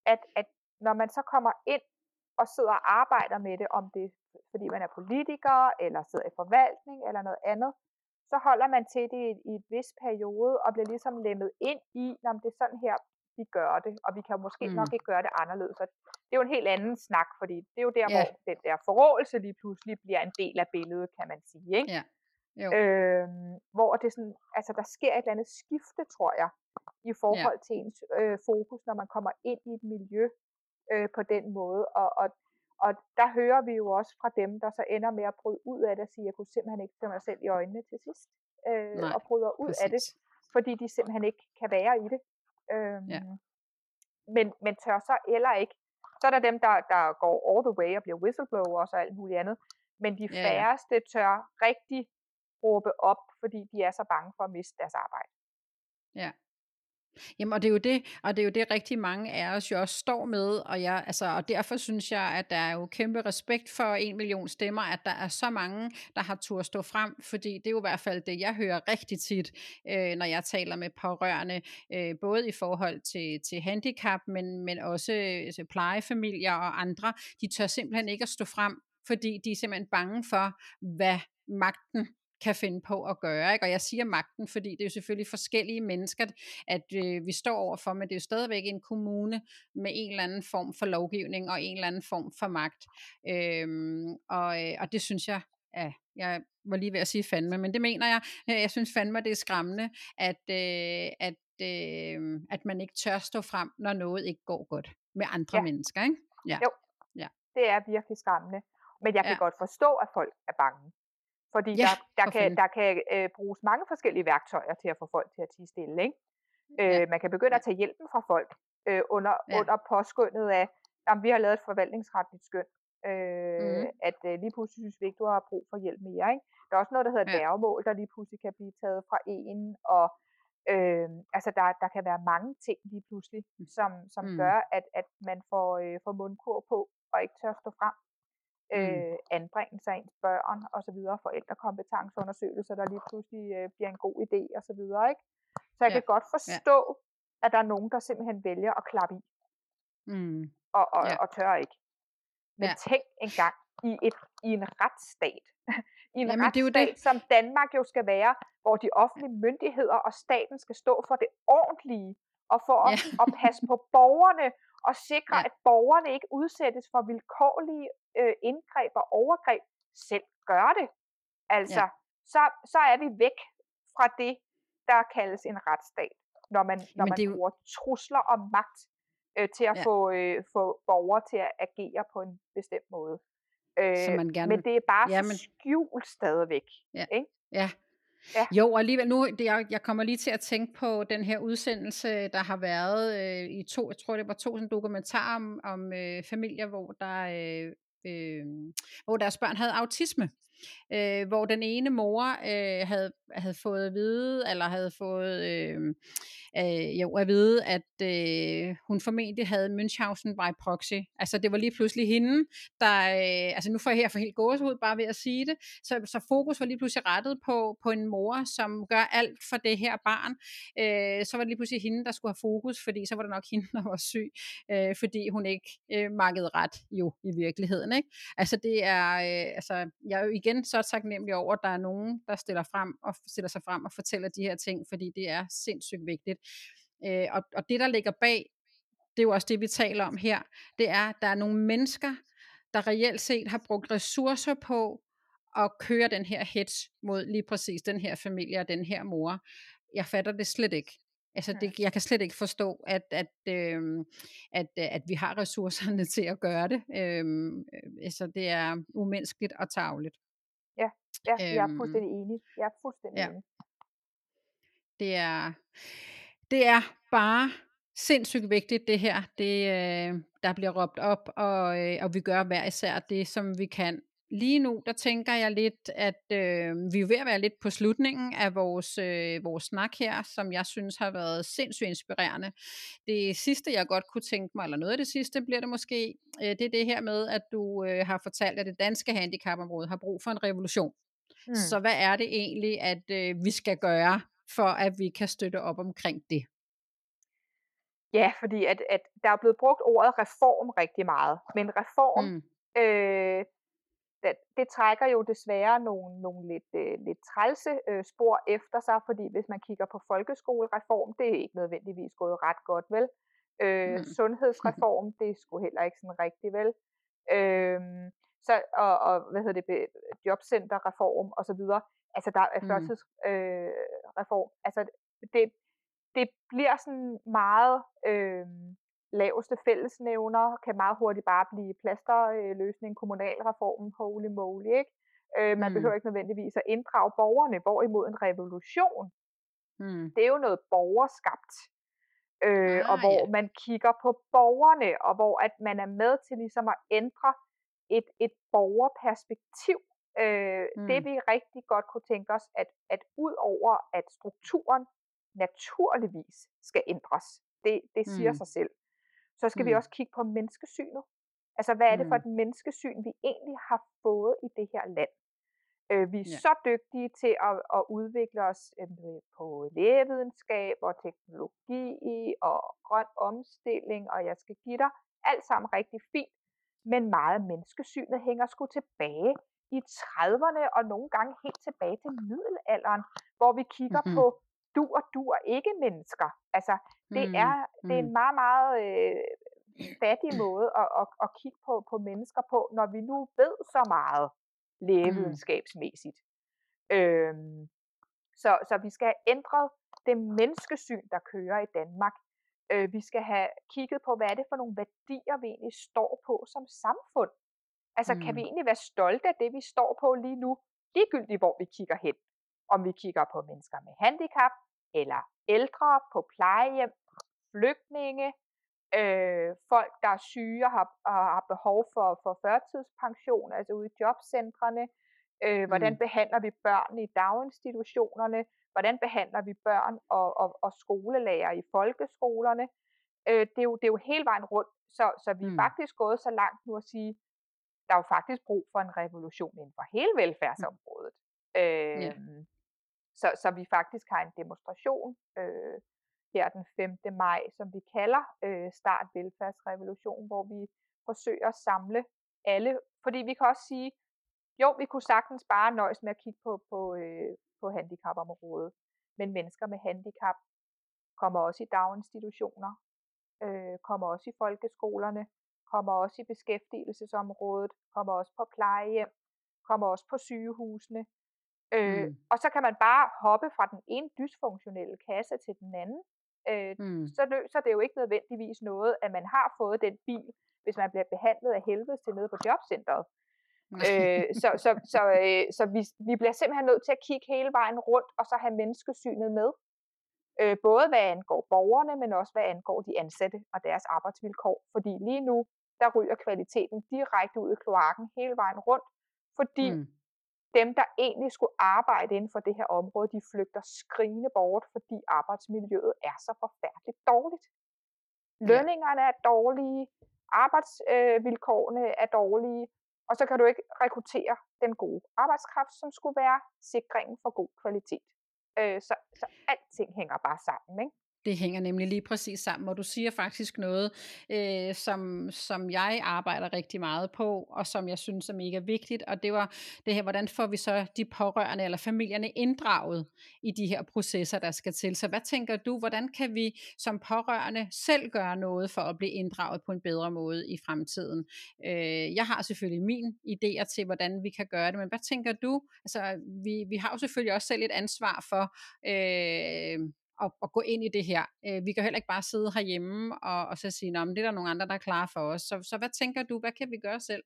at, at når man så kommer ind og sidder og arbejder med det, om det fordi man er politiker, eller sidder i forvaltning, eller noget andet, så holder man til det i, i et vis periode, og bliver ligesom lemmet ind i, når det er sådan her, vi gør det, og vi kan måske mm. nok ikke gøre det anderledes. Så det er jo en helt anden snak, fordi det er jo der, yeah. hvor den der forrådelse lige pludselig bliver en del af billedet, kan man sige. Ikke? Yeah. Jo. Øhm, hvor det sådan, altså der sker et eller andet skifte, tror jeg, i forhold yeah. til ens øh, fokus, når man kommer ind i et miljø øh, på den måde. Og, og og der hører vi jo også fra dem, der så ender med at bryde ud af det og sige, jeg kunne simpelthen ikke se mig selv i øjnene til sidst. Øh, Nej, og bryder ud præcis. af det, fordi de simpelthen ikke kan være i det. Øh, ja. men, men tør så eller ikke. Så er der dem, der, der går all the way og bliver whistleblowers og alt muligt andet. Men de færreste ja. tør rigtig råbe op, fordi de er så bange for at miste deres arbejde. Ja, Jamen, og det er jo det, og det er jo det rigtig mange af os jo også står med, og, jeg, altså, og derfor synes jeg, at der er jo kæmpe respekt for en million stemmer, at der er så mange, der har tur stå frem, fordi det er jo i hvert fald det, jeg hører rigtig tit, øh, når jeg taler med pårørende, øh, både i forhold til, til handicap, men, men også altså, plejefamilier og andre, de tør simpelthen ikke at stå frem, fordi de er simpelthen bange for, hvad magten kan finde på at gøre. Ikke? Og jeg siger magten, fordi det er jo selvfølgelig forskellige mennesker, at øh, vi står overfor, men det er jo stadigvæk en kommune med en eller anden form for lovgivning og en eller anden form for magt. Øhm, og, øh, og det synes jeg, ja, jeg var lige ved at sige fandme, men det mener jeg. Jeg synes fandme, det er skræmmende, at, øh, at, øh, at man ikke tør stå frem, når noget ikke går godt med andre ja. mennesker. Ikke? Ja. Jo, ja. det er virkelig skræmmende. Men jeg kan ja. godt forstå, at folk er bange. Fordi ja, der, der, kan, der kan øh, bruges mange forskellige værktøjer til at få folk til at tige stille. Ikke? Øh, ja. Man kan begynde at tage hjælpen fra folk øh, under, ja. under påskyndet af, at vi har lavet et forvaltningsretligt skøn. Øh, mm. At øh, lige pludselig synes vi ikke, du har brug for hjælp mere. Ikke? Der er også noget, der hedder ja. værgemål, der lige pludselig kan blive taget fra en. Og øh, altså der, der kan være mange ting lige pludselig, som, som mm. gør, at, at man får, øh, får mundkur på og ikke tør stå frem øh, anbringelse af ens børn og så videre, forældrekompetenceundersøgelser, der lige pludselig øh, bliver en god idé og så videre, ikke? Så jeg ja. kan godt forstå, ja. at der er nogen, der simpelthen vælger at klappe i. Mm. Og, og, ja. og tør ikke. Men ja. tænk engang i, et, i en retsstat, (laughs) i en Jamen, retsstat, det det. som Danmark jo skal være, hvor de offentlige myndigheder og staten skal stå for det ordentlige, og for at, ja. at passe på borgerne, og sikre, ja. at borgerne ikke udsættes for vilkårlige øh, indgreb og overgreb, selv gør det. Altså, ja. så, så er vi væk fra det, der kaldes en retsstat, når man, når man jo... bruger trusler om magt øh, til at ja. få, øh, få borgere til at agere på en bestemt måde. Øh, man gerne... Men det er bare ja, men... skjult stadigvæk. Ja. Ikke? ja, Ja. Jo, og alligevel nu, det, jeg, jeg kommer lige til at tænke på den her udsendelse, der har været øh, i to, jeg tror det var to sådan dokumentarer om, om øh, familier, hvor der øh, øh, hvor deres børn havde autisme øh, hvor den ene mor øh, havde, havde fået at vide, eller havde fået øh, øh, jo, at vide, at øh, hun formentlig havde Münchhausen by proxy. Altså det var lige pludselig hende, der, øh, altså nu får jeg her for helt gåsehud bare ved at sige det, så, så fokus var lige pludselig rettet på, på en mor, som gør alt for det her barn. Øh, så var det lige pludselig hende, der skulle have fokus, fordi så var det nok hende, der var syg, øh, fordi hun ikke øh, markede ret jo i virkeligheden. Ikke? Altså det er, øh, altså jeg er jo igen igen så taknemmelig over, at der er nogen, der stiller, frem og stiller sig frem og fortæller de her ting, fordi det er sindssygt vigtigt. Øh, og, og det, der ligger bag, det er jo også det, vi taler om her, det er, at der er nogle mennesker, der reelt set har brugt ressourcer på at køre den her hets mod lige præcis den her familie og den her mor. Jeg fatter det slet ikke. Altså det, jeg kan slet ikke forstå, at, at, øh, at, at vi har ressourcerne (laughs) til at gøre det. Øh, altså det er umenneskeligt og tavligt. Ja, jeg er øhm, fuldstændig enig. Jeg er fuldstændig ja. enig. Det er, det er bare sindssygt vigtigt det her, det, øh, der bliver råbt op, og, øh, og vi gør hver især det, som vi kan lige nu, der tænker jeg lidt, at øh, vi er ved at være lidt på slutningen af vores, øh, vores snak her, som jeg synes har været sindssygt inspirerende. Det sidste, jeg godt kunne tænke mig, eller noget af det sidste, bliver det måske, øh, det er det her med, at du øh, har fortalt, at det danske handicapområde har brug for en revolution. Hmm. Så hvad er det egentlig, at øh, vi skal gøre, for at vi kan støtte op omkring det? Ja, fordi at, at der er blevet brugt ordet reform rigtig meget, men reform, mm. øh, det, det trækker jo desværre nogle, nogle lidt, øh, lidt trælse øh, spor efter sig, fordi hvis man kigger på folkeskolereform, det er ikke nødvendigvis gået ret godt, vel? Øh, mm. Sundhedsreform, (laughs) det er sgu heller ikke sådan rigtigt, vel? Øh, så, og, og hvad hedder det, jobcenterreform og så videre. Altså der er førtidsreform. Mm. Øh, altså det, det bliver sådan meget øh, laveste fællesnævner, kan meget hurtigt bare blive plasterløsning, kommunalreformen, holy moly, ikke? Øh, man mm. behøver ikke nødvendigvis at inddrage borgerne, hvorimod en revolution, mm. det er jo noget borgerskabt. Øh, ah, og hvor ja. man kigger på borgerne, og hvor at man er med til ligesom at ændre et, et borgerperspektiv. Øh, mm. Det vi rigtig godt kunne tænke os, at, at ud over at strukturen naturligvis skal ændres, det, det siger mm. sig selv, så skal mm. vi også kigge på menneskesynet. Altså, hvad er det for et menneskesyn, vi egentlig har fået i det her land? Øh, vi er ja. så dygtige til at, at udvikle os øh, på lægevidenskab og teknologi og grøn omstilling, og jeg skal give dig alt sammen rigtig fint men meget menneskesynet hænger sgu tilbage i 30'erne og nogle gange helt tilbage til middelalderen, hvor vi kigger Mhm. på du og du og ikke mennesker. Altså, det Mm, er, det er en meget, meget øh, fattig måde at, at, at kigge på, på mennesker på, når vi nu ved så meget lægevidenskabsmæssigt. Øhm, så, så vi skal have ændret det menneskesyn, der kører i Danmark. Øh, vi skal have kigget på, hvad er det for nogle værdier, vi egentlig står på som samfund. Altså, mm. kan Mm. vi egentlig være stolte af det, vi står på lige nu, ligegyldigt hvor vi kigger hen? Om vi kigger på mennesker med handicap, eller ældre på plejehjem, flygtninge, øh, folk, der er syge og har, og har behov for, for førtidspension, altså ude i jobcentrene. Øh, hvordan Mm. behandler vi børn i daginstitutionerne? Hvordan behandler vi børn og, og, og skolelærer i folkeskolerne? Øh, det, er jo, det er jo hele vejen rundt, så, så vi er Mm. faktisk gået så langt nu at sige, der er jo faktisk brug for en revolution inden for hele velfærdsområdet. Øh, Ja. så, så vi faktisk har en demonstration øh, her den 5. maj, som vi kalder øh, Start Velfærdsrevolution, hvor vi forsøger at samle alle. Fordi vi kan også sige, jo, vi kunne sagtens bare nøjes med at kigge på, på, øh, på handicapområdet. Men mennesker med handicap kommer også i daginstitutioner, øh, kommer også i folkeskolerne, kommer også i beskæftigelsesområdet, kommer også på plejehjem, kommer også på sygehusene. Øh, Mm. Og så kan man bare hoppe fra den ene dysfunktionelle kasse til den anden. Øh, Mm. så løser det jo ikke nødvendigvis noget, at man har fået den bil, hvis man bliver behandlet af helvede til nede på jobcentret. Øh, så så, så, øh, så vi, vi bliver simpelthen nødt til at kigge hele vejen rundt, og så have menneskesynet med. Øh, både hvad angår borgerne, men også hvad angår de ansatte og deres arbejdsvilkår. Fordi lige nu, der ryger kvaliteten direkte ud i kloakken hele vejen rundt, fordi Mm. dem, der egentlig skulle arbejde inden for det her område, de flygter skrigende bort, fordi arbejdsmiljøet er så forfærdeligt dårligt. Lønningerne er dårlige, arbejdsvilkårene er dårlige, og så kan du ikke rekruttere den gode arbejdskraft, som skulle være sikringen for god kvalitet. Øh, så, så alting hænger bare sammen, ikke? Det hænger nemlig lige præcis sammen, og du siger faktisk noget, øh, som, som jeg arbejder rigtig meget på, og som jeg synes er mega vigtigt, og det var det her, hvordan får vi så de pårørende eller familierne inddraget i de her processer, der skal til. Så hvad tænker du, hvordan kan vi som pårørende selv gøre noget for at blive inddraget på en bedre måde i fremtiden? Øh, jeg har selvfølgelig min idéer til, hvordan vi kan gøre det, men hvad tænker du? Altså, vi, vi har jo selvfølgelig også selv et ansvar for... Øh, at, at gå ind i det her. Øh, vi kan heller ikke bare sidde herhjemme og, og så sige, at det er der nogle andre, der er klar for os. Så, så hvad tænker du, hvad kan vi gøre selv?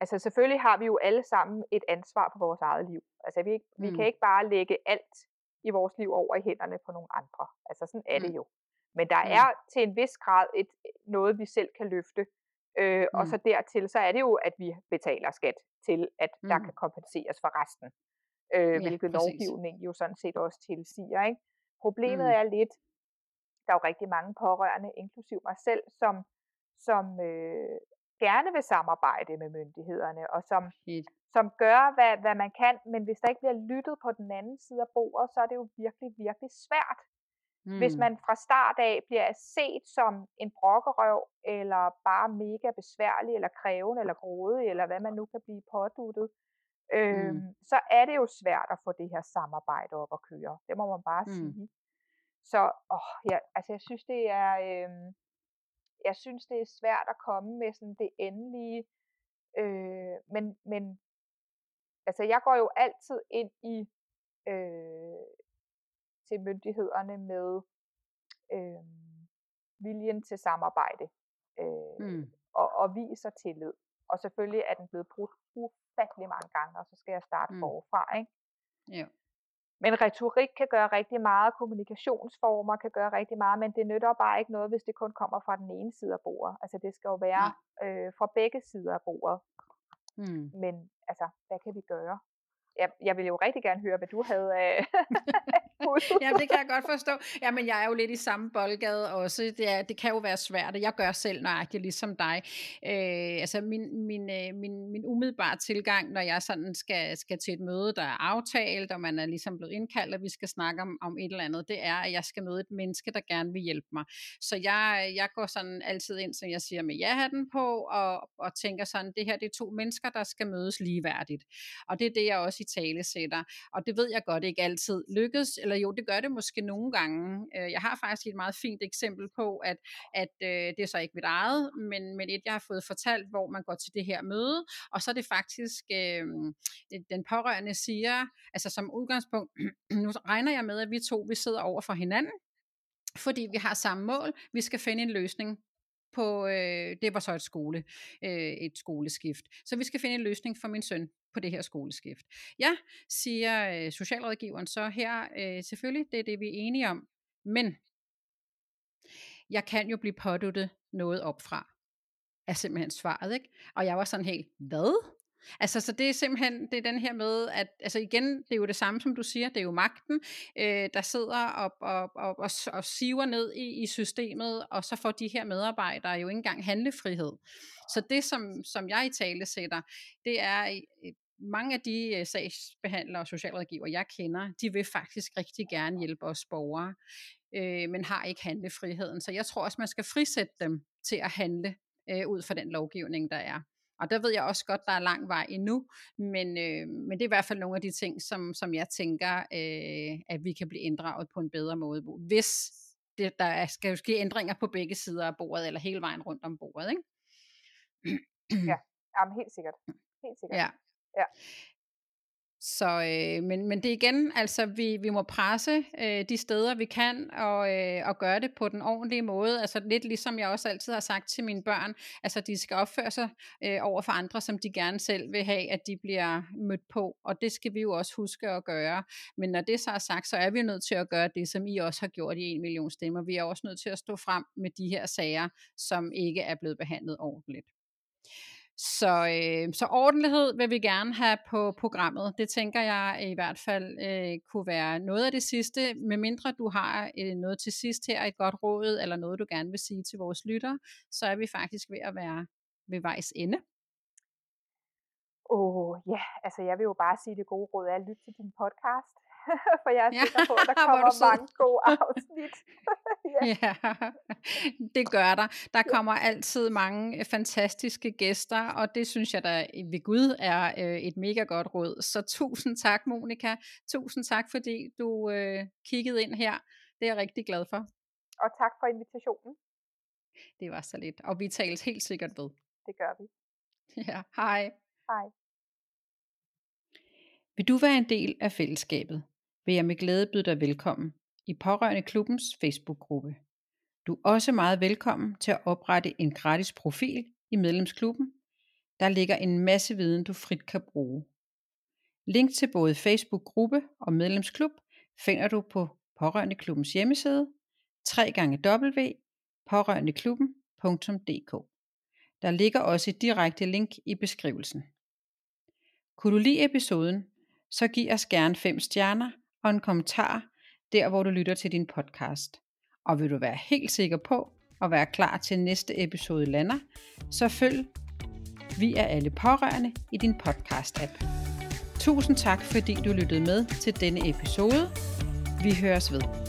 Altså selvfølgelig har vi jo alle sammen et ansvar for vores eget liv. Altså vi, vi Mm. kan ikke bare lægge alt i vores liv over i hænderne på nogle andre. Altså sådan er det Mm. jo. Men der Mm. er til en vis grad et, noget, vi selv kan løfte. Øh, Og Mm. så dertil, så er det jo, at vi betaler skat til, at der Mm. kan kompenseres for resten. Øh, Ja, hvilket præcis. lovgivning jo sådan set også tilsiger. Ikke? Problemet Mm. er lidt, der er jo rigtig mange pårørende, inklusiv mig selv, som, som øh, gerne vil samarbejde med myndighederne, og som, som gør, hvad, hvad man kan, men hvis der ikke bliver lyttet på den anden side af bordet, så er det jo virkelig, virkelig svært. Mm. Hvis man fra start af bliver set som en brokkerøv, eller bare mega besværlig, eller krævende, eller grådig, eller hvad man nu kan blive påduttet, øhm, Mm. så er det jo svært at få det her samarbejde op at køre. Det må man bare Mm. sige. Så åh, ja, altså jeg synes, det er, øhm, jeg synes, det er svært at komme med sådan det endelige, øh, men, men altså jeg går jo altid ind i øh, til myndighederne med øh, viljen til samarbejde øh, Mm. og, og viser tillid. Og selvfølgelig er den blevet brudt ufattelig mange gange, og så skal jeg starte Mm. forfra. Ikke? Ja. Men retorik kan gøre rigtig meget, kommunikationsformer kan gøre rigtig meget, men det nytter bare ikke noget, hvis det kun kommer fra den ene side af bordet. Altså det skal jo være øh, fra begge sider af bordet. Mm. Men altså, hvad kan vi gøre? Jeg, jeg ville jo rigtig gerne høre, hvad du havde af (laughs) ja, det kan jeg godt forstå. Jamen, jeg er jo lidt i samme boldgade også. Det, er, det kan jo være svært, og jeg gør selv nøjagtigt ligesom dig. Øh, altså, min, min, øh, min, min umiddelbare tilgang, når jeg sådan skal, skal til et møde, der er aftalt, og man er ligesom blevet indkaldt, og vi skal snakke om, om et eller andet, det er, at jeg skal møde et menneske, der gerne vil hjælpe mig. Så jeg, jeg går sådan altid ind, som jeg siger, med ja-hatten på, og, og tænker sådan, det her det er to mennesker, der skal mødes ligeværdigt. Og det er det, jeg også i tale sætter. Og det ved jeg godt ikke altid lykkes, eller jo, det gør det måske nogle gange. Øh, jeg har faktisk et meget fint eksempel på, at, at øh, det er så ikke mit eget, men, men et, jeg har fået fortalt, hvor man går til det her møde, og så er det faktisk, øh, den pårørende siger, altså som udgangspunkt, (clears throat) nu regner jeg med, at vi to, vi sidder over for hinanden, fordi vi har samme mål, vi skal finde en løsning på, øh, det var så et skole, øh, et skoleskift. Så vi skal finde en løsning for min søn på det her skoleskift. Ja, siger øh, socialrådgiveren så her, øh, selvfølgelig, det er det, vi er enige om, men jeg kan jo blive påduttet noget opfra, er simpelthen svaret, ikke? Og jeg var sådan helt, hvad? Altså, så det er simpelthen det er den her med, at altså igen, det er jo det samme, som du siger, det er jo magten, øh, der sidder op, og, og, og, og siver ned i, i systemet, og så får de her medarbejdere jo ikke engang handlefrihed. Så det, som, som jeg i tale sætter, det er mange af de øh, sagsbehandlere og socialrådgiver, jeg kender, de vil faktisk rigtig gerne hjælpe os borgere, øh, men har ikke handlefriheden. Så jeg tror også, man skal frisætte dem til at handle øh, ud fra den lovgivning, der er. Og der ved jeg også godt, der er lang vej endnu, men, øh, men det er i hvert fald nogle af de ting, som, som jeg tænker, øh, at vi kan blive inddraget på en bedre måde, hvis det, der skal jo ske ændringer på begge sider af bordet, eller hele vejen rundt om bordet. Ikke? ja, jamen, helt sikkert. Helt sikkert. Ja. ja. Så, øh, men, men det er igen, altså vi, vi må presse øh, de steder, vi kan, og, øh, og gøre det på den ordentlige måde. Altså lidt ligesom jeg også altid har sagt til mine børn, altså de skal opføre sig øh, over for andre, som de gerne selv vil have, at de bliver mødt på, og det skal vi jo også huske at gøre. Men når det så er sagt, så er vi nødt til at gøre det, som I også har gjort i en million stemmer. Vi er også nødt til at stå frem med de her sager, som ikke er blevet behandlet ordentligt. Så, øh, så ordentlighed vil vi gerne have på programmet. Det tænker jeg i hvert fald øh, kunne være noget af det sidste, medmindre du har øh, noget til sidst her, et godt råd, eller noget du gerne vil sige til vores lytter, så er vi faktisk ved at være ved vejs ende. Åh oh, ja, yeah. altså jeg vil jo bare sige det gode råd er at lytte til din podcast. (laughs) for jeg er sikker på, at der (laughs) kommer mange gode (laughs) afsnit. ja. ja, det gør der. Der kommer altid mange fantastiske gæster, og det synes jeg da ved Gud er øh, et mega godt råd. Så tusind tak, Monika. Tusind tak, fordi du øh, kiggede ind her. Det er jeg rigtig glad for. Og tak for invitationen. Det var så lidt. Og vi tales helt sikkert ved. Det gør vi. Ja, hej. Hej. Vil du være en del af fællesskabet, vil jeg med glæde byde dig velkommen i Pårørende Klubbens Facebook-gruppe. Du er også meget velkommen til at oprette en gratis profil i medlemsklubben. Der ligger en masse viden, du frit kan bruge. Link til både Facebook-gruppe og medlemsklub finder du på Pårørende Klubbens hjemmeside www.pårørendeklubben.dk. Der ligger også et direkte link i beskrivelsen. Kunne du lide episoden, så giv os gerne 5 stjerner og en kommentar der, hvor du lytter til din podcast. Og vil du være helt sikker på at være klar til næste episode lander, så følg Vi er alle pårørende i din podcast-app. Tusind tak, fordi du lyttede med til denne episode. Vi høres ved.